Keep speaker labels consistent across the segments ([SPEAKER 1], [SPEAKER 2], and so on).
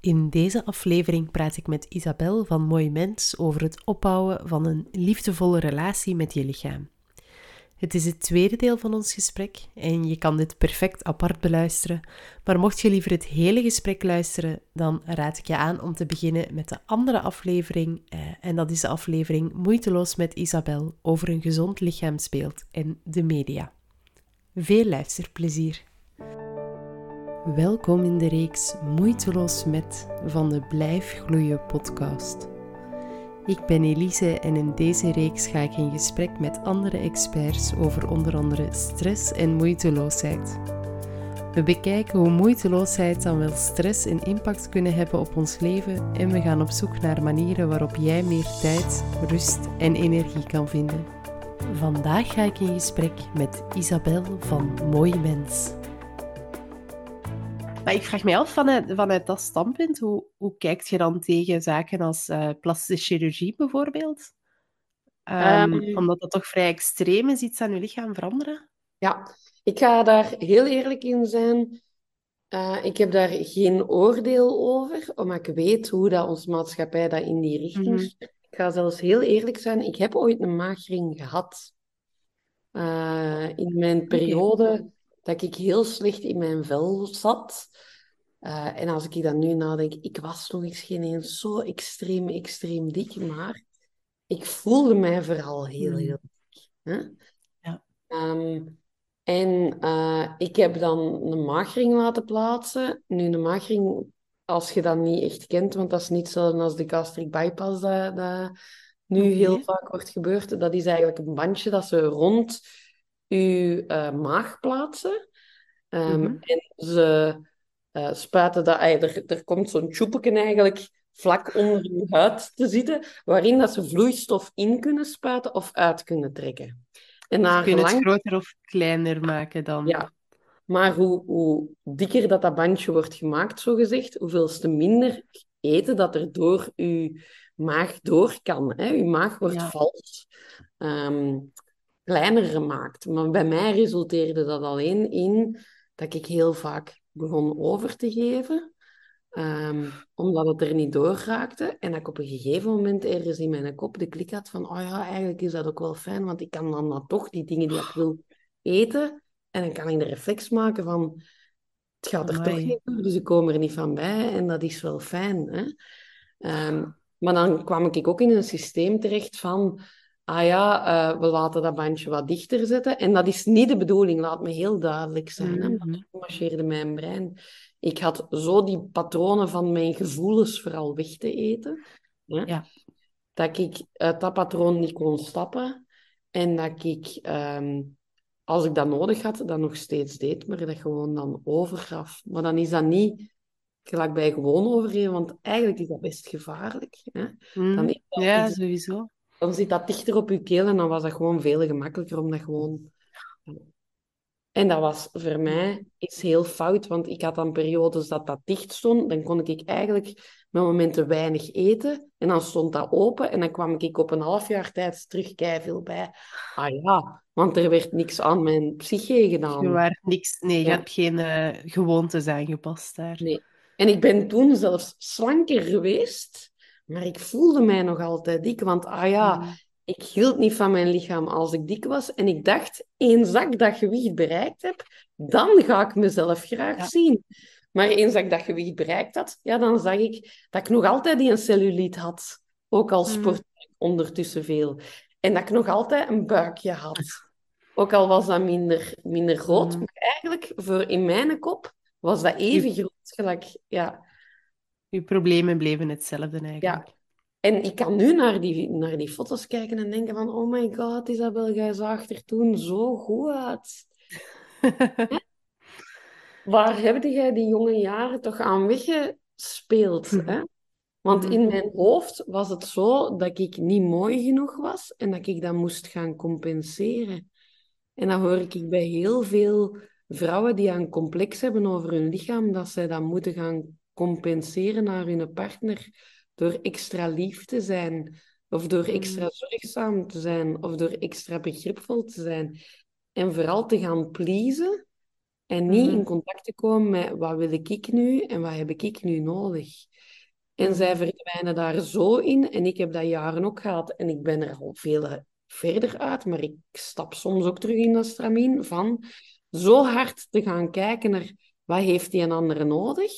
[SPEAKER 1] In deze aflevering praat ik met Isabel van Mooi Mens over het opbouwen van een liefdevolle relatie met je lichaam. Het is het tweede deel van ons gesprek en je kan dit perfect apart beluisteren. Maar mocht je liever het hele gesprek luisteren, dan raad ik je aan om te beginnen met de andere aflevering. Eh, en dat is de aflevering Moeiteloos met Isabel over een gezond lichaamsbeeld en de media. Veel luisterplezier! Welkom in de reeks Moeiteloos met van de Blijf Gloeien podcast. Ik ben Elise en in deze reeks ga ik in gesprek met andere experts over onder andere stress en moeiteloosheid. We bekijken hoe moeiteloosheid dan wel stress en impact kunnen hebben op ons leven en we gaan op zoek naar manieren waarop jij meer tijd, rust en energie kan vinden. Vandaag ga ik in gesprek met Isabel van Mooi Mens. Maar ik vraag mij af, vanuit, vanuit dat standpunt, hoe, hoe kijkt je dan tegen zaken als uh, plastische chirurgie bijvoorbeeld? Um, omdat dat toch vrij extreem is, iets aan je lichaam veranderen?
[SPEAKER 2] Ja, ik ga daar heel eerlijk in zijn. Uh, ik heb daar geen oordeel over, omdat ik weet hoe dat onze maatschappij dat in die richting mm -hmm. Ik ga zelfs heel eerlijk zijn, ik heb ooit een maagring gehad. Uh, in mijn periode. Dat ik heel slecht in mijn vel zat. Uh, en als ik dan nu nadenk, ik was nog eens geen eens zo extreem, extreem dik, maar ik voelde mij vooral heel, heel dik. Hè?
[SPEAKER 1] Ja.
[SPEAKER 2] Um, en uh, ik heb dan een magering laten plaatsen. Nu, een magering, als je dat niet echt kent, want dat is niet zo als de gastric bypass dat, dat nu okay. heel vaak wordt gebeurd. Dat is eigenlijk een bandje dat ze rond je uh, maag plaatsen. Um, mm -hmm. En ze uh, spuiten dat... Er, er komt zo'n tjoepeken eigenlijk vlak onder je huid te zitten, waarin dat ze vloeistof in kunnen spuiten of uit kunnen trekken.
[SPEAKER 1] En naar kun je het groter of kleiner maken dan?
[SPEAKER 2] Ja. Maar hoe, hoe dikker dat, dat bandje wordt gemaakt, zo gezegd, hoeveel te minder eten dat er door je maag door kan. Hè? Je maag wordt ja. vals um, kleiner gemaakt. Maar bij mij resulteerde dat alleen in dat ik heel vaak begon over te geven. Um, omdat het er niet door raakte. En dat ik op een gegeven moment ergens in mijn kop de klik had van... Oh ja, eigenlijk is dat ook wel fijn, want ik kan dan, dan toch die dingen die ik wil eten. En dan kan ik de reflex maken van... Het gaat er Amai. toch niet door, dus ik kom er niet van bij. En dat is wel fijn. Hè? Um, maar dan kwam ik ook in een systeem terecht van... Ah ja, uh, we laten dat bandje wat dichter zetten. En dat is niet de bedoeling, laat me heel duidelijk zijn. Mm -hmm. hè? Dat marcheerde mijn brein. Ik had zo die patronen van mijn gevoelens vooral weg te eten. Hè?
[SPEAKER 1] Ja.
[SPEAKER 2] Dat ik uit dat patroon niet kon stappen. En dat ik, um, als ik dat nodig had, dat nog steeds deed. Maar dat gewoon dan overgaf. Maar dan is dat niet gelijk bij gewoon overgeven. Want eigenlijk is dat best gevaarlijk. Hè?
[SPEAKER 1] Mm. Dan is dat ja, sowieso.
[SPEAKER 2] Dan zit dat dichter op je keel. En dan was dat gewoon veel gemakkelijker om dat gewoon en dat was voor mij iets heel fout, want ik had dan periodes dat dat dicht stond. Dan kon ik eigenlijk met momenten weinig eten. En dan stond dat open en dan kwam ik op een half jaar tijd terug veel bij. Ah ja, want er werd niks aan mijn psyche gedaan.
[SPEAKER 1] Je werd niks, nee, je hebt geen uh, gewoontes aangepast daar.
[SPEAKER 2] Nee. En ik ben toen zelfs slanker geweest, maar ik voelde mij nog altijd dik. Want ah ja, mm ik hield niet van mijn lichaam als ik dik was. En ik dacht, eens dat ik dat gewicht bereikt heb, dan ga ik mezelf graag ja. zien. Maar eens dat ik dat gewicht bereikt had, ja, dan zag ik dat ik nog altijd die een cellulite had. Ook al sport ik mm. ondertussen veel. En dat ik nog altijd een buikje had. Ook al was dat minder, minder groot. Mm. Maar eigenlijk, voor in mijn kop, was dat even groot gelijk, ja.
[SPEAKER 1] Je problemen bleven hetzelfde eigenlijk.
[SPEAKER 2] Ja. En ik kan nu naar die, naar die foto's kijken en denken van... Oh my god, Isabel, jij zag er toen zo goed uit. Waar heb jij die jonge jaren toch aan weggespeeld? Hè? Want in mijn hoofd was het zo dat ik niet mooi genoeg was en dat ik dat moest gaan compenseren. En dan hoor ik bij heel veel vrouwen die een complex hebben over hun lichaam, dat zij dat moeten gaan compenseren naar hun partner door extra lief te zijn, of door mm. extra zorgzaam te zijn, of door extra begripvol te zijn. En vooral te gaan pleasen En niet
[SPEAKER 1] Mhm.
[SPEAKER 2] in contact te komen met wat wil ik nu en wat heb ik nu nodig. En
[SPEAKER 1] Mhm.
[SPEAKER 2] zij verdwijnen daar zo in. En ik heb dat jaren ook gehad. En ik ben er al veel verder uit. Maar ik stap soms ook terug in dat stramien. Van zo hard te gaan kijken naar wat heeft die een andere nodig.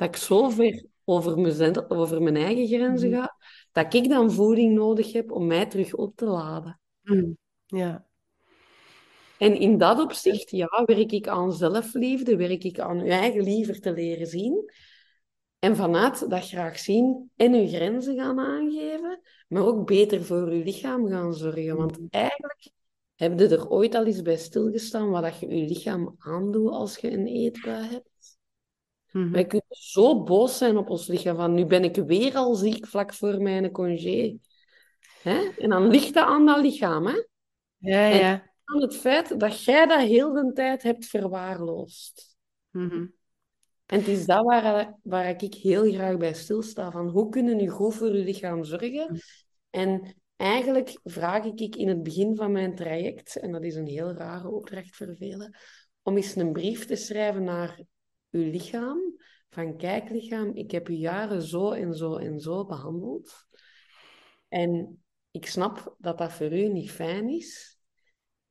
[SPEAKER 2] Dat ik zo ver over, mezelf, over mijn eigen grenzen
[SPEAKER 1] Mhm.
[SPEAKER 2] ga. Dat ik dan voeding nodig heb om mij terug op te laden.
[SPEAKER 1] Mhm. Ja.
[SPEAKER 2] En in dat opzicht, ja, werk ik aan zelfliefde, werk ik aan je eigen liever te leren zien. En vanuit dat graag zien en je grenzen gaan aangeven, maar ook beter voor je lichaam gaan zorgen. Want eigenlijk heb je er ooit al eens bij stilgestaan wat dat je je lichaam aandoet als je een eetbui hebt.
[SPEAKER 1] Mhm.
[SPEAKER 2] Wij kunnen zo boos zijn op ons lichaam van nu ben ik weer al ziek vlak voor mijn congé. Hè? En dan ligt dat aan dat lichaam, hè?
[SPEAKER 1] Ja,
[SPEAKER 2] En-
[SPEAKER 1] ja.
[SPEAKER 2] Aan het feit dat jij dat heel de tijd hebt verwaarloosd.
[SPEAKER 1] Mhm.
[SPEAKER 2] En het is dat waar, waar ik heel graag bij stilsta. Van hoe kunnen nu goed voor je lichaam zorgen? En eigenlijk vraag ik in het begin van mijn traject, en dat is een heel rare opdracht voor velen, om eens een brief te schrijven naar uw lichaam. Van kijk lichaam, ik heb u jaren zo en zo en zo behandeld. En ik snap dat dat voor u niet fijn is.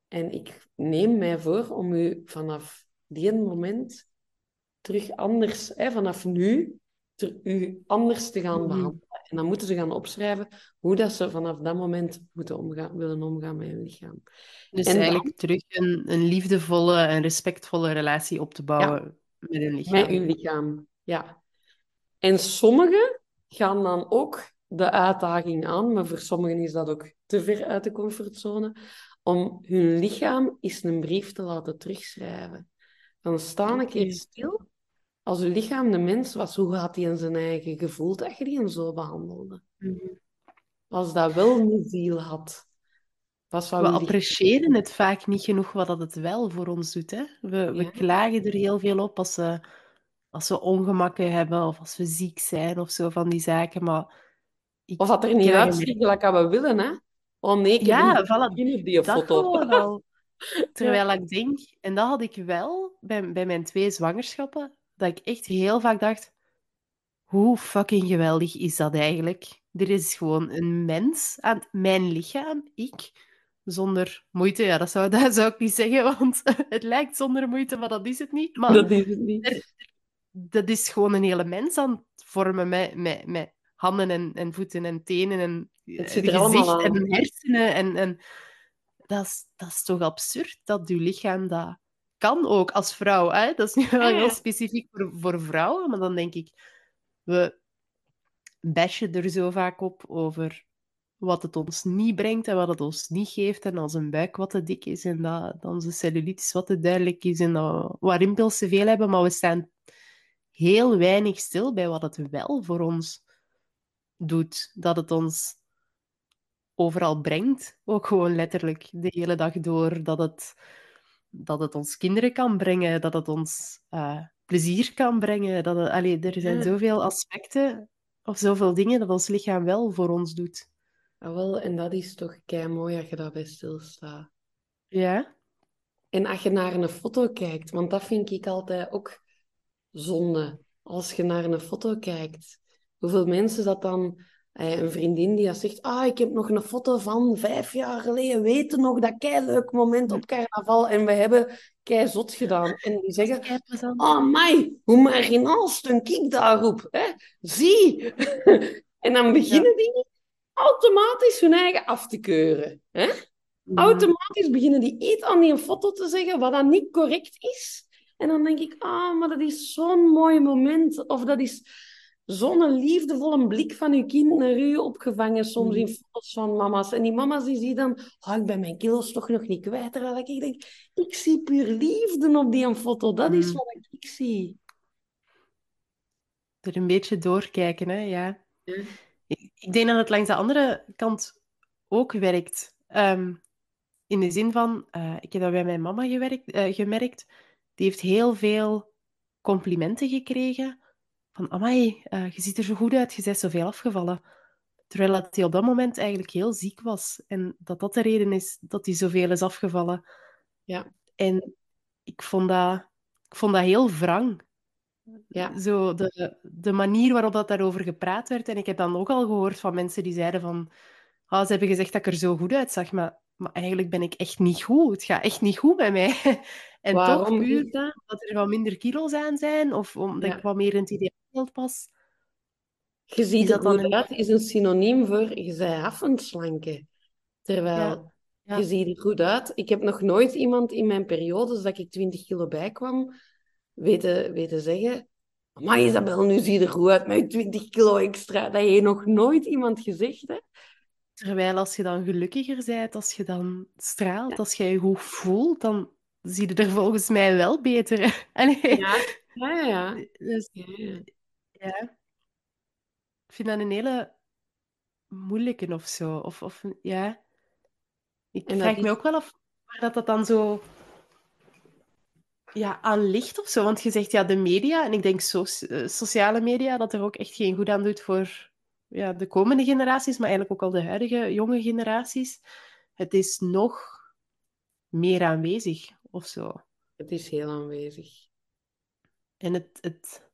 [SPEAKER 2] En ik neem mij voor om u vanaf die moment terug anders, hè, vanaf nu, ter, u anders te gaan
[SPEAKER 1] Mhm.
[SPEAKER 2] behandelen. En dan moeten ze gaan opschrijven hoe dat ze vanaf dat moment moeten omgaan, willen omgaan met hun lichaam.
[SPEAKER 1] Dus
[SPEAKER 2] En dan-
[SPEAKER 1] eigenlijk terug een, een liefdevolle en respectvolle relatie op te bouwen met hun lichaam.
[SPEAKER 2] Met uw lichaam, ja. En sommigen gaan dan ook de uitdaging aan, maar voor sommigen is dat ook te ver uit de comfortzone, om hun lichaam eens een brief te laten terugschrijven. Dan sta een keer stil. Als uw lichaam de mens was, hoe had hij in zijn eigen gevoel dat je die zo behandelde?
[SPEAKER 1] Mhm.
[SPEAKER 2] Als dat wel een ziel had,
[SPEAKER 1] We appreciëren het vaak niet genoeg wat dat het wel voor ons doet. Hè? We, we klagen er heel veel op als we, als we ongemakken hebben of als we ziek zijn of zo van die zaken. Maar
[SPEAKER 2] Of dat er niet uitziet gelijk dat we willen, hè? Oh nee, ik
[SPEAKER 1] Ja, voilà,
[SPEAKER 2] op die foto.
[SPEAKER 1] Terwijl ik denk, en dat had ik wel bij, bij mijn twee zwangerschappen, dat ik echt heel vaak dacht, hoe fucking geweldig is dat eigenlijk? Er is gewoon een mens aan mijn lichaam, ik, zonder moeite. Ja, dat zou, dat zou ik niet zeggen, want het lijkt zonder moeite, maar dat is het niet. Maar
[SPEAKER 2] Dat is het niet.
[SPEAKER 1] dat is gewoon een hele mens aan het vormen met, met, met handen en, en voeten en tenen en
[SPEAKER 2] Het zit
[SPEAKER 1] een
[SPEAKER 2] er allemaal
[SPEAKER 1] gezicht
[SPEAKER 2] aan.
[SPEAKER 1] en hersenen. En, en dat, is, dat is toch absurd dat je lichaam dat kan ook als vrouw. Hè? Dat is nu wel heel specifiek voor, voor vrouwen, maar dan denk ik, we bashen er zo vaak op over wat het ons niet brengt en wat het ons niet geeft. En als een buik wat te dik is en dat, dat onze cellulitis wat te duidelijk is en dat we rimpels te veel hebben, maar we staan heel weinig stil bij wat het wel voor ons doet. Dat het ons overal brengt, ook gewoon letterlijk de hele dag door. Dat het, dat het ons kinderen kan brengen, dat het ons eh, plezier kan brengen. Dat het, allee, er zijn
[SPEAKER 2] Ja.
[SPEAKER 1] zoveel aspecten of zoveel dingen dat ons lichaam wel voor ons doet.
[SPEAKER 2] Ah, wel, en dat is toch kei mooi als je daarbij stilstaat.
[SPEAKER 1] Ja?
[SPEAKER 2] En als je naar een foto kijkt, want dat vind ik altijd ook zonde. Als je naar een foto kijkt, hoeveel mensen dat dan, eh, een vriendin die zegt, ah, ik heb nog een foto van vijf jaar geleden, weten nog dat kei leuk moment op carnaval en we hebben kei zot gedaan. En die zeggen, oh my, hoe marginaal stond ik daarop, hè? Zie! en dan beginnen die automatisch hun eigen af te keuren, hè? Automatisch beginnen die iets aan die foto te zeggen wat dan niet correct is. En dan denk ik, ah, maar dat is zo'n mooi moment. Of dat is zo'n liefdevolle blik van uw kind naar u opgevangen, soms in foto's van mama's. En die mama's die zien dan, ah, ik ben mijn kilo's toch nog niet kwijt. Terwijl ik denk, ik zie puur liefde op die foto. Dat is
[SPEAKER 1] Mm.
[SPEAKER 2] wat ik zie.
[SPEAKER 1] Er een beetje doorkijken, hè? Ja.
[SPEAKER 2] Ja.
[SPEAKER 1] Ik, ik denk dat het langs de andere kant ook werkt. Ehm, in de zin van, eh, ik heb dat bij mijn mama gewerkt, eh, gemerkt. Die heeft heel veel complimenten gekregen. Van, amai, eh, je ziet er zo goed uit, je bent zoveel afgevallen. Terwijl dat hij op dat moment eigenlijk heel ziek was. En dat dat de reden is dat hij zoveel is afgevallen.
[SPEAKER 2] Ja.
[SPEAKER 1] En ik vond dat ik vond dat heel wrang.
[SPEAKER 2] Ja.
[SPEAKER 1] Zo de, de manier waarop dat daarover gepraat werd. En ik heb dan ook al gehoord van mensen die zeiden van... Ah, ze hebben gezegd dat ik er zo goed uitzag, maar, maar eigenlijk ben ik echt niet goed. Het gaat echt niet goed met mij. en
[SPEAKER 2] Waarom
[SPEAKER 1] toch, puur
[SPEAKER 2] dat?
[SPEAKER 1] dat er wat minder kilo's aan zijn, of omdat
[SPEAKER 2] Ja.
[SPEAKER 1] ik wat meer in het ideaalbeeld pas.
[SPEAKER 2] Je ziet
[SPEAKER 1] dat dan
[SPEAKER 2] uit, is een synoniem voor je bent af en slanke. Terwijl
[SPEAKER 1] Ja. Ja.
[SPEAKER 2] je ziet er goed uit. Ik heb nog nooit iemand in mijn periodes dat ik 20 kilo bijkwam, weten, weten zeggen. Maar Isabel, nu zie je er goed uit met je 20 kilo extra. Dat heeft nog nooit iemand gezegd, hè?
[SPEAKER 1] Terwijl als je dan gelukkiger bent, als je dan straalt, als je je goed voelt, dan zie je er volgens mij wel beter. Allee,
[SPEAKER 2] Ja, ja, ja. ja.
[SPEAKER 1] dus,
[SPEAKER 2] ja, ja.
[SPEAKER 1] ja. Ik vind dat een hele moeilijke of zo. Of, of ja. Ik
[SPEAKER 2] En
[SPEAKER 1] vraag me ook wel af waar dat, dat dan zo ja, aan ligt of zo. Want je zegt ja, de media, en ik denk so eh, sociale media, dat er ook echt geen goed aan doet voor ja, de komende generaties, maar eigenlijk ook al de huidige jonge generaties. Het is nog meer aanwezig of zo.
[SPEAKER 2] Het is heel aanwezig.
[SPEAKER 1] En het, het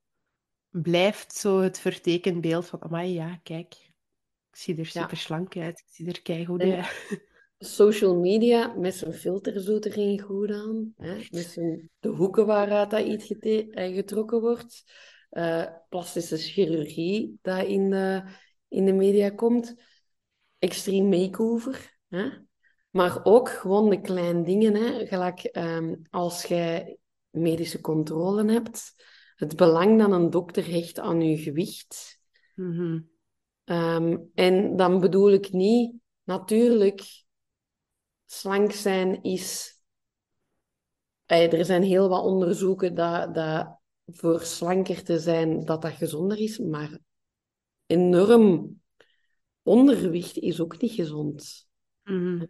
[SPEAKER 1] blijft zo het vertekend beeld van, amai, ja, kijk, ik zie er
[SPEAKER 2] Ja.
[SPEAKER 1] super slank uit, ik zie er keigoed uit.
[SPEAKER 2] Social media met zijn filters doet er geen goed aan. Hè? Met zijn, de hoeken waaruit dat iets eh, getrokken wordt. Eh, plastische chirurgie dat in de, in de media komt. Extreme makeover. Hè? Maar ook gewoon de kleine dingen. Hè? Gelijk ehm, als jij medische controle hebt. Het belang dat een dokter hecht aan je gewicht.
[SPEAKER 1] Mhm.
[SPEAKER 2] Ehm, en dan bedoel ik niet, natuurlijk, slank zijn is. er zijn heel wat onderzoeken dat, dat voor slanker te zijn, dat dat gezonder is, maar enorm ondergewicht is ook niet gezond.
[SPEAKER 1] Mhm.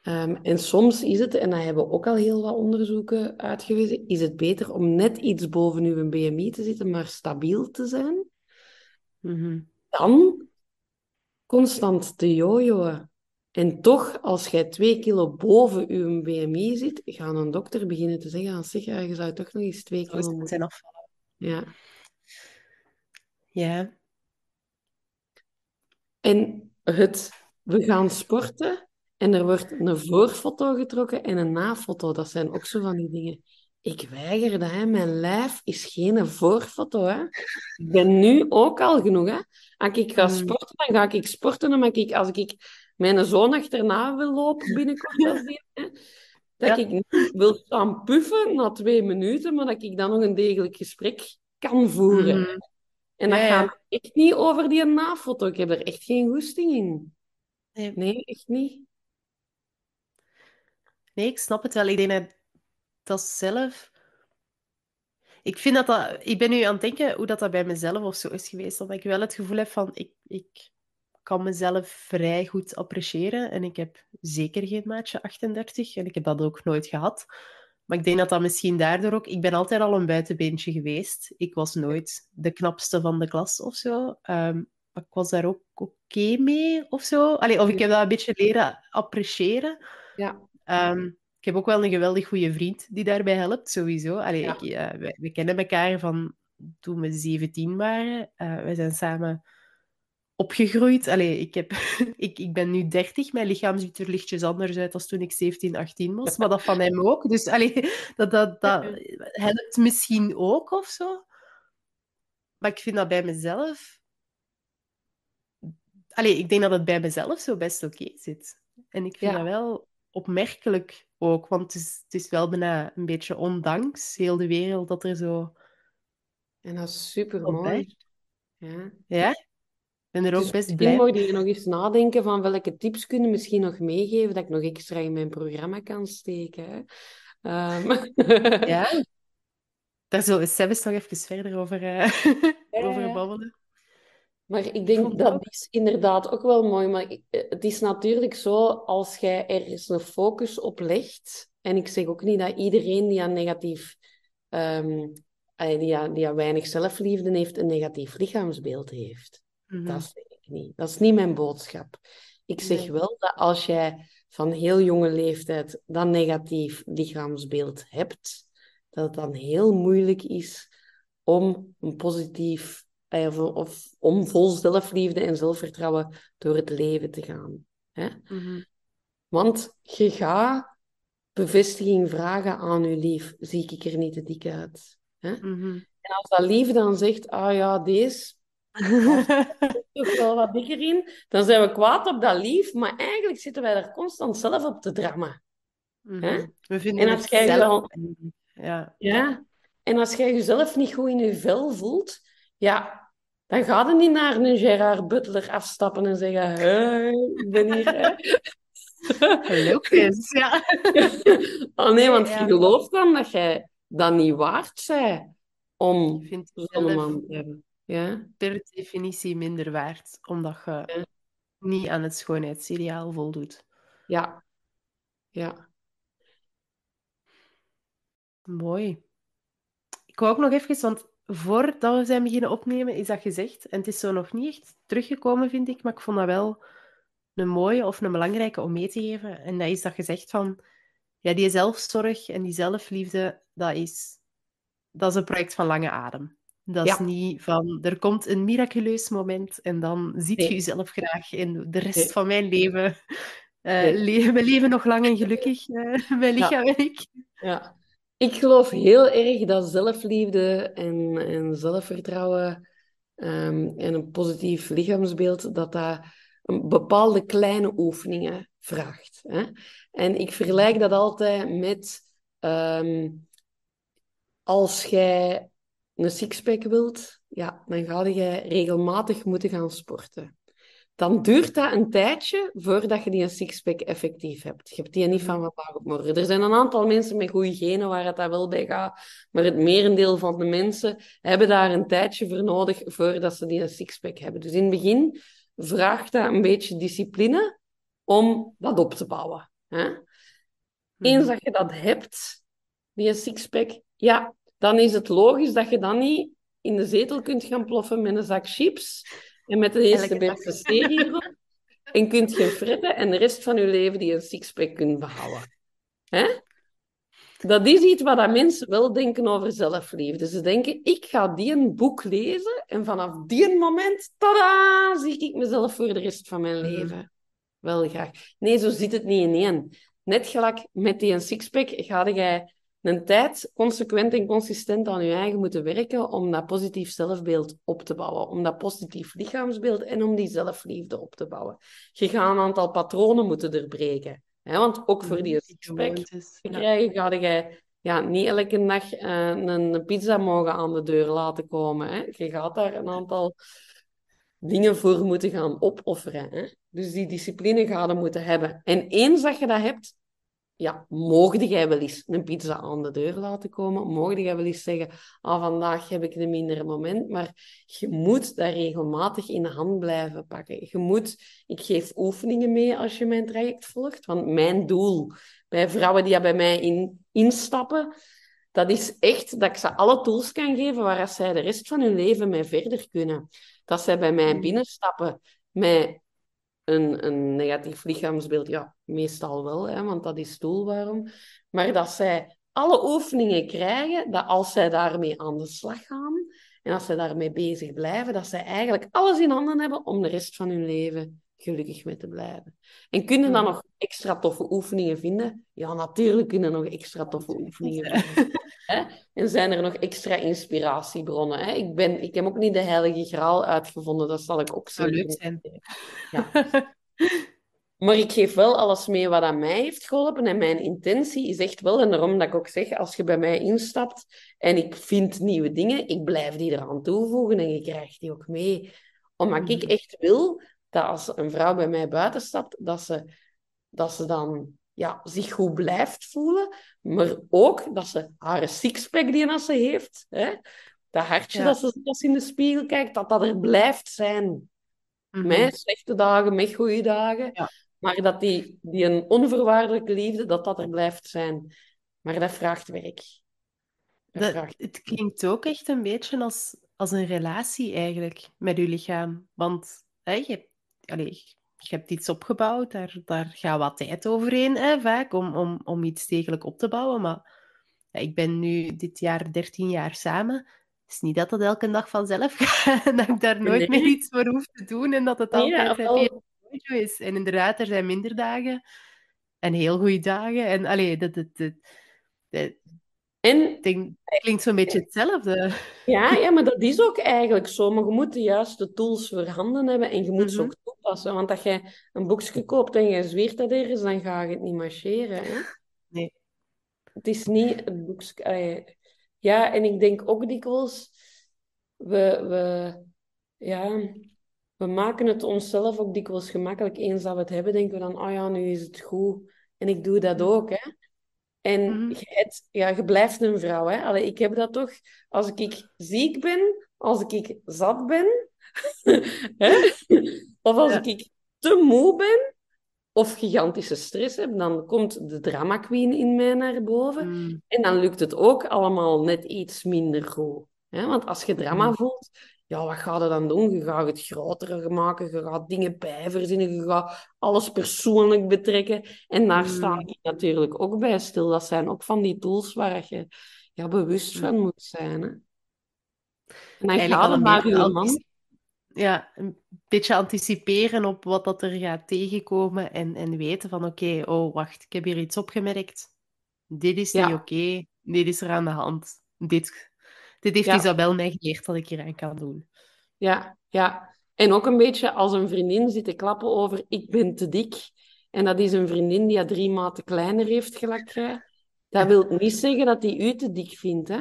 [SPEAKER 2] Ehm, en soms is het, en dat hebben ook al heel wat onderzoeken uitgewezen, is het beter om net iets boven uw BMI te zitten, maar stabiel te zijn,
[SPEAKER 1] Mhm.
[SPEAKER 2] dan constant te jojoen. En toch, als jij twee kilo boven je BMI zit, gaat een dokter beginnen te zeggen, aan zich, ja, je zou toch nog eens twee kilo moeten...
[SPEAKER 1] zijn afvallen.
[SPEAKER 2] Ja.
[SPEAKER 1] Ja.
[SPEAKER 2] En het, we gaan sporten en er wordt een voorfoto getrokken en een nafoto. Dat zijn ook zo van die dingen. Ik weiger dat, hè. Mijn lijf is geen voorfoto, hè. Ik ben nu ook al genoeg, hè. Als ik ga
[SPEAKER 1] Mm.
[SPEAKER 2] sporten, dan ga ik sporten. En als ik, als ik mijn zoon achterna wil lopen binnenkort, als die, hè, dat
[SPEAKER 1] Ja.
[SPEAKER 2] ik niet wil staan puffen na twee minuten, maar dat ik dan nog een degelijk gesprek kan voeren.
[SPEAKER 1] Mhm.
[SPEAKER 2] En dat
[SPEAKER 1] Ja, ja.
[SPEAKER 2] gaat echt niet over die nafoto. Ik heb er echt geen goesting in.
[SPEAKER 1] Nee.
[SPEAKER 2] Nee, echt niet.
[SPEAKER 1] Nee, ik snap het wel. Ik denk dat dat zelf... Ik vind dat dat... Ik ben nu aan het denken hoe dat, dat bij mezelf of zo is geweest. Omdat ik wel het gevoel heb van... Ik, ik kan mezelf vrij goed appreciëren. En ik heb zeker geen maatje 38. En ik heb dat ook nooit gehad. Maar ik denk dat dat misschien daardoor ook... Ik ben altijd al een buitenbeentje geweest. Ik was nooit de knapste van de klas of zo. Ehm, maar ik was daar ook oké mee of zo. Allee, of ik heb dat een beetje leren appreciëren.
[SPEAKER 2] Ja.
[SPEAKER 1] Ehm, ik heb ook wel een geweldig goede vriend die daarbij helpt, sowieso. Allee,
[SPEAKER 2] Ja.
[SPEAKER 1] ik, eh, we kennen elkaar van toen we 17 waren. Eh wij zijn samen opgegroeid. Allee, ik, heb, ik, ik ben nu 30. Mijn lichaam ziet er lichtjes anders uit dan toen ik 17, 18 was. Maar dat van hem ook. Dus allee, dat, dat, dat helpt misschien ook of zo. Maar ik vind dat bij mezelf... Allee, ik denk dat het bij mezelf zo best oké zit. En ik vind
[SPEAKER 2] Ja.
[SPEAKER 1] dat wel opmerkelijk ook, want het is, het is wel bijna een beetje ondanks heel de wereld dat er zo...
[SPEAKER 2] En dat is super mooi. Ja.
[SPEAKER 1] Ja, ben er ook
[SPEAKER 2] Dus
[SPEAKER 1] best
[SPEAKER 2] misschien
[SPEAKER 1] blij
[SPEAKER 2] mocht je nog eens nadenken van welke tips kunnen misschien nog meegeven dat ik nog extra in mijn programma kan steken. Ehm,
[SPEAKER 1] Ja, daar zullen we zelfs nog even verder over, eh,
[SPEAKER 2] Ja,
[SPEAKER 1] over babbelen.
[SPEAKER 2] Maar ik denk dat is inderdaad ook wel mooi. Maar eh, het is natuurlijk zo, als jij ergens een focus op legt, en ik zeg ook niet dat iedereen die aan negatief, ehm, eh, die, aan, die aan weinig zelfliefde heeft, een negatief lichaamsbeeld heeft.
[SPEAKER 1] Mhm.
[SPEAKER 2] Dat zeg ik niet. Dat is niet mijn boodschap. Ik zeg
[SPEAKER 1] Nee.
[SPEAKER 2] wel dat als jij van heel jonge leeftijd dat negatief lichaamsbeeld hebt, dat het dan heel moeilijk is om een positief, eh, of, of om vol zelfliefde en zelfvertrouwen door het leven te gaan. Hè?
[SPEAKER 1] Mhm.
[SPEAKER 2] Want je gaat bevestiging vragen aan je lief. Zie ik er niet te dik uit? Hè?
[SPEAKER 1] Mhm.
[SPEAKER 2] En als dat lief dan zegt, ah ja, deze toch wel wat dikker in, dan zijn we kwaad op dat lief, maar eigenlijk zitten wij er constant zelf op te drammen.
[SPEAKER 1] Mhm. We vinden
[SPEAKER 2] En als jij
[SPEAKER 1] zelf...
[SPEAKER 2] wel-
[SPEAKER 1] Ja.
[SPEAKER 2] Ja. En als jij jezelf niet goed in je vel voelt, ja, dan ga je niet naar een Gerard Butler afstappen en zeggen, hey, ik ben hier. Hè?
[SPEAKER 1] Ja.
[SPEAKER 2] Oh nee, want
[SPEAKER 1] Ja.
[SPEAKER 2] je gelooft dan dat jij dat niet waard bent om zo'n man te hebben. Ja?
[SPEAKER 1] per definitie minder waard, omdat je
[SPEAKER 2] Ja.
[SPEAKER 1] niet aan het schoonheidsideaal voldoet.
[SPEAKER 2] Ja. Ja.
[SPEAKER 1] Mooi. Ik wou ook nog even, want voordat we zijn beginnen opnemen, is dat gezegd. En het is zo nog niet echt teruggekomen, vind ik, maar ik vond dat wel een mooie of een belangrijke om mee te geven. En dat is dat gezegd van, ja, die zelfzorg en die zelfliefde, dat is, dat is een project van lange adem. Dat is niet van, er komt een miraculeus moment en dan ziet
[SPEAKER 2] Nee.
[SPEAKER 1] je jezelf graag in de rest
[SPEAKER 2] Nee.
[SPEAKER 1] van mijn leven. le- we leven nog lang en gelukkig, eh, mijn
[SPEAKER 2] Ja.
[SPEAKER 1] lichaam en ik.
[SPEAKER 2] Ja. Ik geloof heel erg dat zelfliefde en, en zelfvertrouwen ehm, en een positief lichaamsbeeld, dat dat een bepaalde kleine oefeningen vraagt. Hè? En ik vergelijk dat altijd met ehm, als jij een sixpack wilt, ja, dan ga je regelmatig moeten gaan sporten. Dan duurt dat een tijdje voordat je die een sixpack effectief hebt. Je hebt die niet van vandaag op morgen. Er zijn een aantal mensen met goede genen waar het dat wel bij gaat, maar het merendeel van de mensen hebben daar een tijdje voor nodig voordat ze die een sixpack hebben. Dus in het begin vraagt dat een beetje discipline om dat op te bouwen. Hè? Eens dat je dat hebt, die een sixpack, ja, dan is het logisch dat je dan niet in de zetel kunt gaan ploffen met een zak chips en met de eerste beste serie. En kunt gaan fretten en de rest van je leven die een sixpack kunt behouden. Hè? Dat is iets wat dat mensen wel denken over zelfliefde. Ze denken, ik ga die een boek lezen en vanaf die moment, tada, zie ik mezelf voor de rest van mijn
[SPEAKER 1] Mhm.
[SPEAKER 2] leven. Wel graag. Nee, zo zit het niet in één. Net gelijk met die een sixpack ga jij een tijd consequent en consistent aan je eigen moeten werken om dat positief zelfbeeld op te bouwen, om dat positief lichaamsbeeld en om die zelfliefde op te bouwen. Je gaat een aantal patronen moeten doorbreken. Hè? Want ook voor die
[SPEAKER 1] gewoontes.
[SPEAKER 2] te
[SPEAKER 1] Ja.
[SPEAKER 2] krijgen, ga je ja, niet elke dag eh, een, een pizza mogen aan de deur laten komen. Hè? Je gaat daar een aantal dingen voor moeten gaan opofferen. Hè? Dus die discipline ga je moeten hebben. En eens dat je dat hebt, ja, mogen jij wel eens een pizza aan de deur laten komen? Mogen jij wel eens zeggen, ah, vandaag heb ik een minder moment, maar je moet dat regelmatig in de hand blijven pakken. Je moet, ik geef oefeningen mee als je mijn traject volgt, want mijn doel bij vrouwen die bij mij in, instappen, dat is echt dat ik ze alle tools kan geven waar zij de rest van hun leven mee verder kunnen. Dat zij bij mij
[SPEAKER 1] Mm.
[SPEAKER 2] binnenstappen met een, een negatief lichaamsbeeld, ja, meestal wel, hè, want dat is doelwarm. Maar dat zij alle oefeningen krijgen, dat als zij daarmee aan de slag gaan en als zij daarmee bezig blijven, dat zij eigenlijk alles in handen hebben om de rest van hun leven gelukkig mee te blijven. En kunnen dan nog extra toffe oefeningen vinden? Ja, natuurlijk kunnen nog extra toffe oefeningen vinden. Hè? En zijn er nog extra inspiratiebronnen? Hè? Ik, ben, ik heb ook niet de heilige graal uitgevonden, dat zal ik ook
[SPEAKER 1] leuk zijn.
[SPEAKER 2] Ja. Maar ik geef wel alles mee wat aan mij heeft geholpen. En mijn intentie is echt wel, en daarom dat ik ook zeg, als je bij mij instapt en ik vind nieuwe dingen, ik blijf die eraan toevoegen en je krijgt die ook mee. Omdat ik
[SPEAKER 1] Mhm.
[SPEAKER 2] echt wil dat als een vrouw bij mij buiten stapt, dat ze, dat ze dan ja, zich goed blijft voelen, maar ook dat ze haar sixpack die als ze heeft, hè, dat hartje
[SPEAKER 1] Ja.
[SPEAKER 2] dat ze als in de spiegel kijkt, dat dat er blijft zijn. Met slechte dagen, met goede dagen.
[SPEAKER 1] Ja.
[SPEAKER 2] Maar dat die, die een onvoorwaardelijke liefde, dat dat er blijft zijn. Maar dat vraagt werk. Dat
[SPEAKER 1] Dat,
[SPEAKER 2] vraagt...
[SPEAKER 1] het klinkt ook echt een beetje als, als een relatie eigenlijk met je lichaam. Want hè, je, hebt, allee, je hebt iets opgebouwd, daar, daar gaat wat tijd overheen hè, vaak om, om, om iets degelijk op te bouwen. Maar ja, ik ben nu dit jaar 13 jaar samen. Het is niet dat dat elke dag vanzelf gaat en dat ik daar nooit meer iets voor hoef te doen en dat het altijd ja, heel is. En inderdaad, er zijn minder dagen en heel goede dagen. En allee, dat, dat, dat, dat en, denk, het klinkt zo'n beetje hetzelfde.
[SPEAKER 2] Ja, ja, maar dat is ook eigenlijk zo. Maar je moet de juiste tools voorhanden hebben en je moet ze mhm. ook toepassen. Want als je een boekje koopt en je zweert dat ergens, dan ga je het niet marcheren. Hè?
[SPEAKER 1] Nee.
[SPEAKER 2] Het is niet het boekje... Ja, en ik denk ook dikwijls... We, we, ja, we maken het onszelf ook dikwijls gemakkelijk. Eens dat we het hebben, denken we dan... Oh ja, nu is het goed. En ik doe dat ook, hè. En mm je, ja, je blijft een vrouw. Hè? Allee, ik heb dat toch, als ik ziek ben, als ik zat ben, hè? of als ik te moe ben, of gigantische stress heb, dan komt de drama queen in mij naar boven. Mm. En dan lukt het ook allemaal net iets minder goed. Hè? Want als je drama mm. voelt, ja, wat ga je dan doen? Je gaat het groter maken, je gaat dingen bijverzinnen, je gaat alles persoonlijk betrekken. En daar sta hmm. ik natuurlijk ook bij stil. Dat zijn ook van die tools waar je ja, bewust van moet zijn. Hè? En dan gaat het maar man.
[SPEAKER 1] Ja, een beetje anticiperen op wat dat er gaat tegenkomen en, en weten van oké, oh wacht, ik heb hier iets opgemerkt. Dit is niet oké, dit is er aan de hand. Dit dit heeft Isabel mij geleerd dat ik hier aan kan doen.
[SPEAKER 2] Ja, ja. En ook een beetje als een vriendin zit te klappen over ik ben te dik. En dat is een vriendin die drie maten kleiner heeft gelijk jij. Dat wil niet zeggen dat hij u te dik vindt, hè?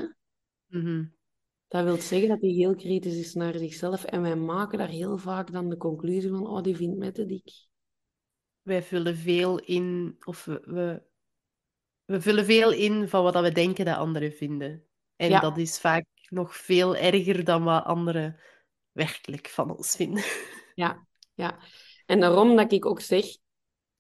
[SPEAKER 1] Mhm.
[SPEAKER 2] Dat wil zeggen dat hij heel kritisch is naar zichzelf. En wij maken daar heel vaak dan de conclusie van, oh, die vindt mij te dik.
[SPEAKER 1] Wij vullen veel in, of we, we, we vullen veel in van wat we denken dat anderen vinden. En dat is vaak nog veel erger dan wat anderen werkelijk van ons vinden.
[SPEAKER 2] Ja, ja. En daarom dat ik ook zeg,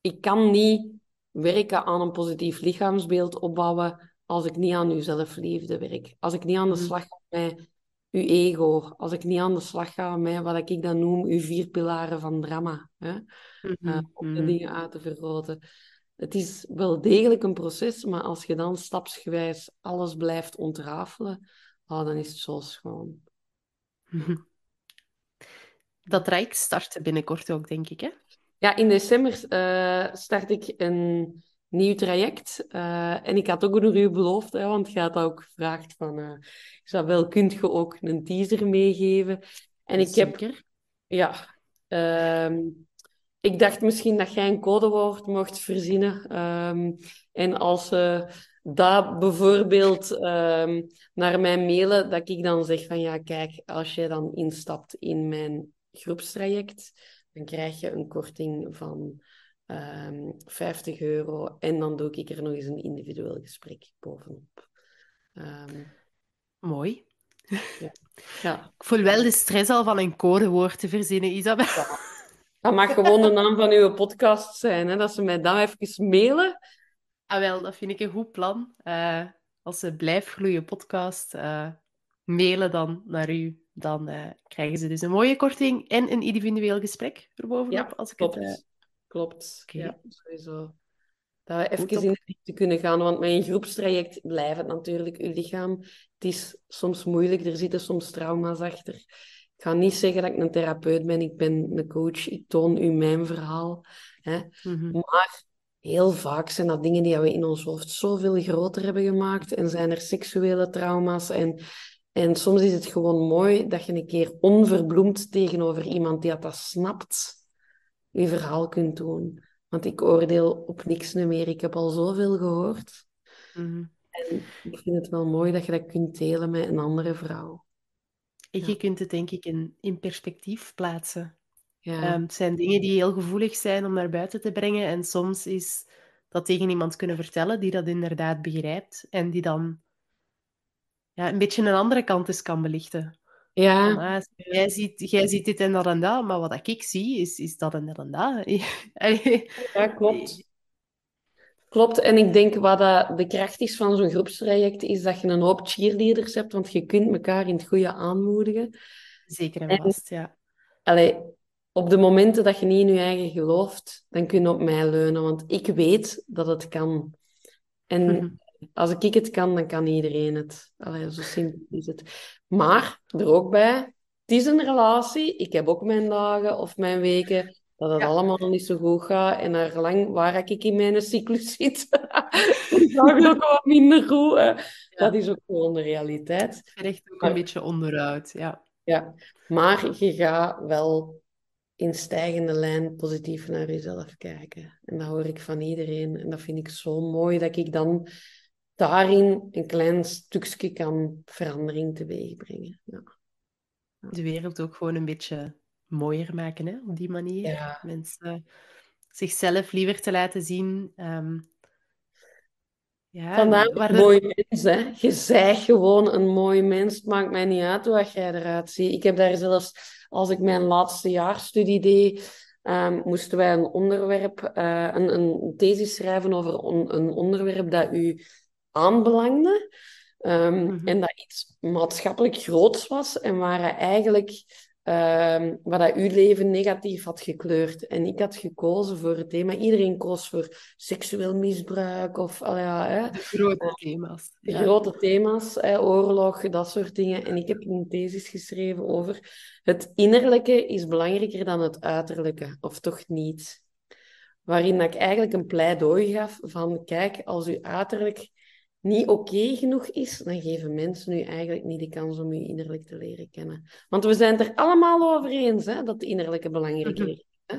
[SPEAKER 2] ik kan niet werken aan een positief lichaamsbeeld opbouwen als ik niet aan uw zelfliefde werk. Als ik niet aan de mhm. slag ga met uw ego. Als ik niet aan de slag ga met wat ik dan noem uw vier pilaren van drama. Hè? Uh, om de mhm. dingen uit te vergroten. Het is wel degelijk een proces, maar als je dan stapsgewijs alles blijft ontrafelen, oh, dan is het zo schoon.
[SPEAKER 1] Dat traject start binnenkort ook, denk ik, hè?
[SPEAKER 2] Ja, in december uh, start ik een nieuw traject. Uh, en ik had ook nog u beloofd, hè, want je had ook gevraagd van... Uh, Isabel, kunt je ook een teaser meegeven? En ik Zeker. heb... Ja, uh, ik dacht misschien dat jij een codewoord mocht verzinnen. Um, en als ze dat bijvoorbeeld um, naar mij mailen, dat ik dan zeg van ja, kijk, als je dan instapt in mijn groepstraject, dan krijg je een korting van um, ehm, 50 euro. En dan doe ik er nog eens een individueel gesprek bovenop.
[SPEAKER 1] Mooi.
[SPEAKER 2] Ja. ja.
[SPEAKER 1] Ik voel wel de stress al van een codewoord te verzinnen, Isabel.
[SPEAKER 2] Dat mag gewoon de naam van uw podcast zijn, hè? dat ze mij dan even mailen.
[SPEAKER 1] Ah, wel, dat vind ik een goed plan. Uh, als ze Blijf Gloeien podcast uh, mailen dan naar u, dan uh, krijgen ze dus een mooie korting en een individueel gesprek erbovenop. Ja, als ik
[SPEAKER 2] klopt. Het, klopt. Okay. Ja, sowieso. Dat we even in de diepte kunnen gaan, want met een groepstraject blijft het natuurlijk uw lichaam. Het is soms moeilijk, er zitten soms trauma's achter. Ik ga niet zeggen dat ik een therapeut ben, ik ben een coach, ik toon u mijn verhaal. Hè. Mhm. Maar heel vaak zijn dat dingen die we in ons hoofd zoveel groter hebben gemaakt en zijn er seksuele trauma's. En, en soms is het gewoon mooi dat je een keer onverbloemd tegenover iemand die dat snapt, je verhaal kunt doen. Want ik oordeel op niks meer. Ik heb al zoveel gehoord.
[SPEAKER 1] Mhm.
[SPEAKER 2] En ik vind het wel mooi dat je dat kunt delen met een andere vrouw.
[SPEAKER 1] Je kunt het denk ik in, in perspectief plaatsen. Ja. Ehm, het zijn dingen die heel gevoelig zijn om naar buiten te brengen. En soms is dat tegen iemand kunnen vertellen die dat inderdaad begrijpt. En die dan ja, een beetje een andere kant eens kan belichten.
[SPEAKER 2] Ja.
[SPEAKER 1] ah, jij, ziet, jij ziet dit en dat en dat, maar wat ik zie is, is dat en dat en dat.
[SPEAKER 2] ja, klopt. Klopt, en ik denk wat de kracht is van zo'n groepstraject, is dat je een hoop cheerleaders hebt, want je kunt elkaar in het goede aanmoedigen.
[SPEAKER 1] Zeker en vast, ja.
[SPEAKER 2] Allee, op de momenten dat je niet in je eigen gelooft, dan kun je op mij leunen, want ik weet dat het kan. En mhm. Als ik het kan, dan kan iedereen het. Allee, zo simpel is het. Maar er ook bij, het is een relatie. Ik heb ook mijn dagen of mijn weken dat het allemaal niet zo goed gaat. En naar lang waar ik in mijn cyclus zit, gaat het ook wat minder goed. Dat is ook gewoon de realiteit.
[SPEAKER 1] Recht ook een beetje onderuit, ja.
[SPEAKER 2] Ja, maar je gaat wel in stijgende lijn positief naar jezelf kijken. En dat hoor ik van iedereen. En dat vind ik zo mooi dat ik dan daarin een klein stukje kan verandering teweeg brengen. Ja.
[SPEAKER 1] De wereld ook gewoon een beetje mooier maken, hè? op die manier.
[SPEAKER 2] Ja.
[SPEAKER 1] Mensen zichzelf liever te laten zien. Um,
[SPEAKER 2] ja, Vandaar een mooi mens, hè. Je zijt gewoon een mooi mens. Het maakt mij niet uit hoe jij eruit ziet. Ik heb daar zelfs, als ik mijn laatste jaarstudie deed, um, moesten wij een onderwerp, uh, een, een thesis schrijven over on, een onderwerp dat u aanbelangde. Um, mm -hmm. En dat iets maatschappelijk groots was en waar eigenlijk Um, wat dat uw leven negatief had gekleurd. En ik had gekozen voor het thema. Iedereen koos voor seksueel misbruik of al ja, hè.
[SPEAKER 1] Grote thema's.
[SPEAKER 2] De ja. grote thema's, hè, oorlog, dat soort dingen. En ik heb een thesis geschreven over het innerlijke is belangrijker dan het uiterlijke, of toch niet? Waarin ik eigenlijk een pleidooi gaf van, kijk, als uw uiterlijk niet oké genoeg is, dan geven mensen u eigenlijk niet de kans om u innerlijk te leren kennen. Want we zijn het er allemaal over eens hè, dat de innerlijke belangrijker is. Hè?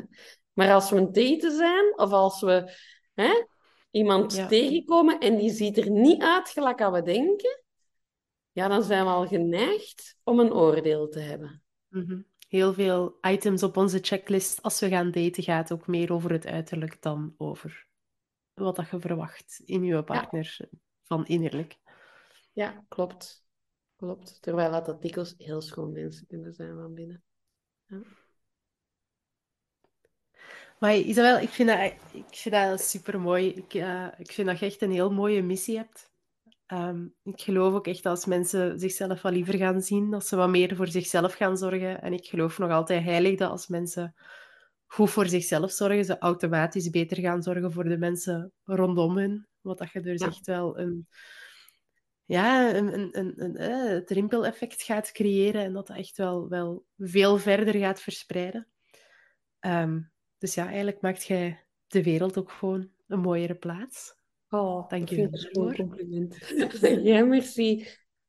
[SPEAKER 2] Maar als we een daten zijn, of als we hè, iemand tegenkomen en die ziet er niet uit gelijk aan we denken, ja, dan zijn we al geneigd om een oordeel te hebben.
[SPEAKER 1] Mhm. Heel veel items op onze checklist als we gaan daten gaat ook meer over het uiterlijk dan over wat dat je verwacht in je partner. Ja van innerlijk.
[SPEAKER 2] Ja, klopt. Klopt. Terwijl dat dikwijls heel schoon mensen kunnen zijn van binnen. Ja.
[SPEAKER 1] Maar Isabel, ik vind dat, ik vind dat super mooi. Ik, uh, ik vind dat je echt een heel mooie missie hebt. Um, ik geloof ook echt als mensen zichzelf wat liever gaan zien, dat ze wat meer voor zichzelf gaan zorgen. En ik geloof nog altijd heilig dat als mensen goed voor zichzelf zorgen, ze automatisch beter gaan zorgen voor de mensen rondom hen. Wat dat je dus ja. echt wel een, ja, een, een, een, een eh, het rimpeleffect gaat creëren en dat dat echt wel, wel veel verder gaat verspreiden. Um, dus ja, eigenlijk maakt jij de wereld ook gewoon een mooiere plaats.
[SPEAKER 2] Oh, dank je wel. Een compliment. ja, merci.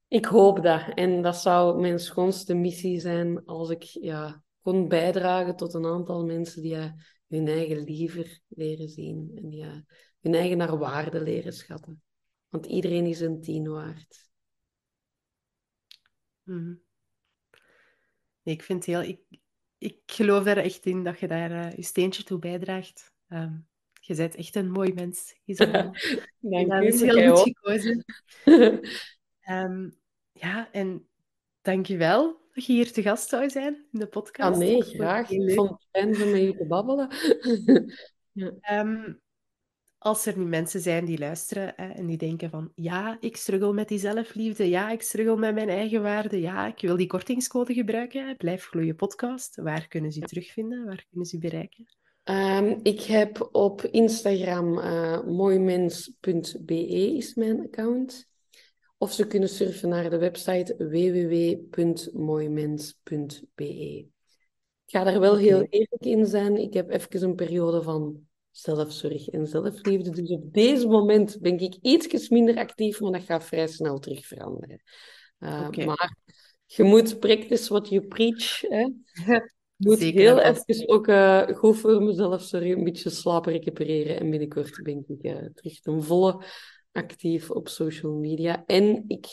[SPEAKER 2] Ik hoop dat. En dat zou mijn schoonste missie zijn als ik ja, kon bijdragen tot een aantal mensen die ja, hun eigen liever leren zien. En die ja, hun eigen naar waarde leren schatten. Want iedereen is een tien waard.
[SPEAKER 1] Mm. Nee, ik vind heel... Ik, ik geloof daar echt in dat je daar uh, je steentje toe bijdraagt. Um, je bent echt een mooi mens, Isabel.
[SPEAKER 2] Dank
[SPEAKER 1] dat is heel goed gekozen. um, ja, en dank je wel dat je hier te gast zou zijn in de podcast.
[SPEAKER 2] Ah, nee, graag. Ik vond het fijn om met je te babbelen.
[SPEAKER 1] ja. um, als er nu mensen zijn die luisteren hè, en die denken van ja, ik struggle met die zelfliefde, ja, ik struggle met mijn eigen waarde, ja, ik wil die kortingscode gebruiken, hè, Blijf Gloeien podcast, waar kunnen ze terugvinden, waar kunnen ze bereiken?
[SPEAKER 2] Um, ik heb op Instagram uh, mooimens.be is mijn account. Of ze kunnen surfen naar de website www.mooimens.be. Ik ga daar wel heel eerlijk in zijn. Ik heb even een periode van zelfzorg en zelfliefde. Dus op deze moment ben ik iets minder actief, maar dat gaat vrij snel terug veranderen. Uh, okay. Maar je moet practice what you preach. Hè. Ik moet Zeker, heel even ook uh, goed voor mezelf sorry, een beetje slapen recupereren. En binnenkort ben ik uh, terug ten volle actief op social media. En ik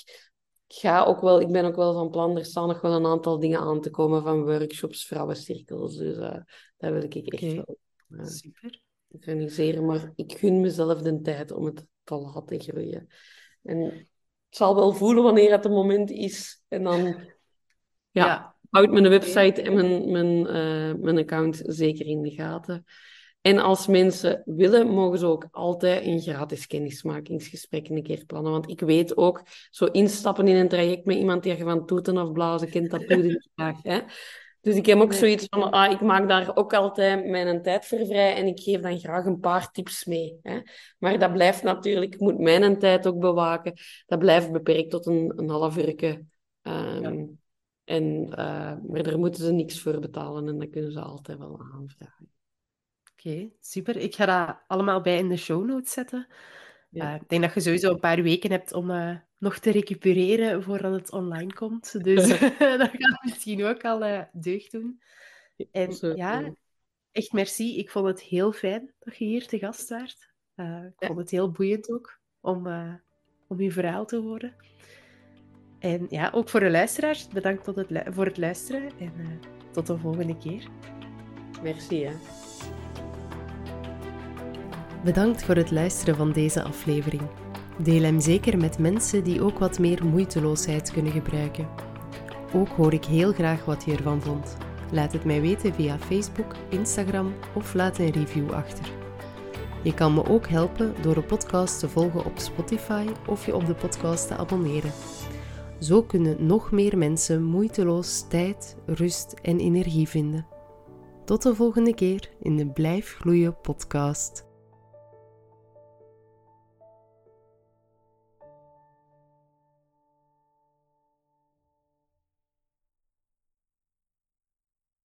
[SPEAKER 2] ga ook wel, ik ben ook wel van plan, er staan nog wel een aantal dingen aan te komen van workshops, vrouwencirkels. Dus uh, daar wil ik echt okay. wel.
[SPEAKER 1] Super
[SPEAKER 2] organiseren, maar ik gun mezelf de tijd om het te laten groeien. En ik zal wel voelen wanneer het het moment is. En dan ja, ja. houd mijn website en mijn, mijn, uh, mijn account zeker in de gaten. En als mensen willen, mogen ze ook altijd een gratis kennismakingsgesprek een keer plannen. Want ik weet ook, zo instappen in een traject met iemand die je van toeten of blazen kent, dat doe je graag. Hè? Dus ik heb ook zoiets van, ah, ik maak daar ook altijd mijn tijd voor vrij en ik geef dan graag een paar tips mee. Hè. Maar dat blijft natuurlijk, ik moet mijn tijd ook bewaken. Dat blijft beperkt tot een, een half uur. Ehm, en, uh, maar daar moeten ze niks voor betalen en dat kunnen ze altijd wel aanvragen.
[SPEAKER 1] Oké, super. Ik ga dat allemaal bij in de show notes zetten. Ja. Uh, ik denk dat je sowieso een paar weken hebt om uh, nog te recupereren voordat het online komt. Dus dat gaat misschien ook al uh, deugd doen. En ja, echt merci. Ik vond het heel fijn dat je hier te gast werd. ik vond het heel boeiend ook om, om je verhaal te horen. En ja, ook voor de luisteraars, bedankt tot het voor het luisteren en tot de volgende keer.
[SPEAKER 2] Merci. Hè.
[SPEAKER 1] Bedankt voor het luisteren van deze aflevering. Deel hem zeker met mensen die ook wat meer moeiteloosheid kunnen gebruiken. Ook hoor ik heel graag wat je ervan vond. Laat het mij weten via Facebook, Instagram of laat een review achter. Je kan me ook helpen door de podcast te volgen op Spotify of je op de podcast te abonneren. Zo kunnen nog meer mensen moeiteloos tijd, rust en energie vinden. Tot de volgende keer in de Blijf Gloeien podcast.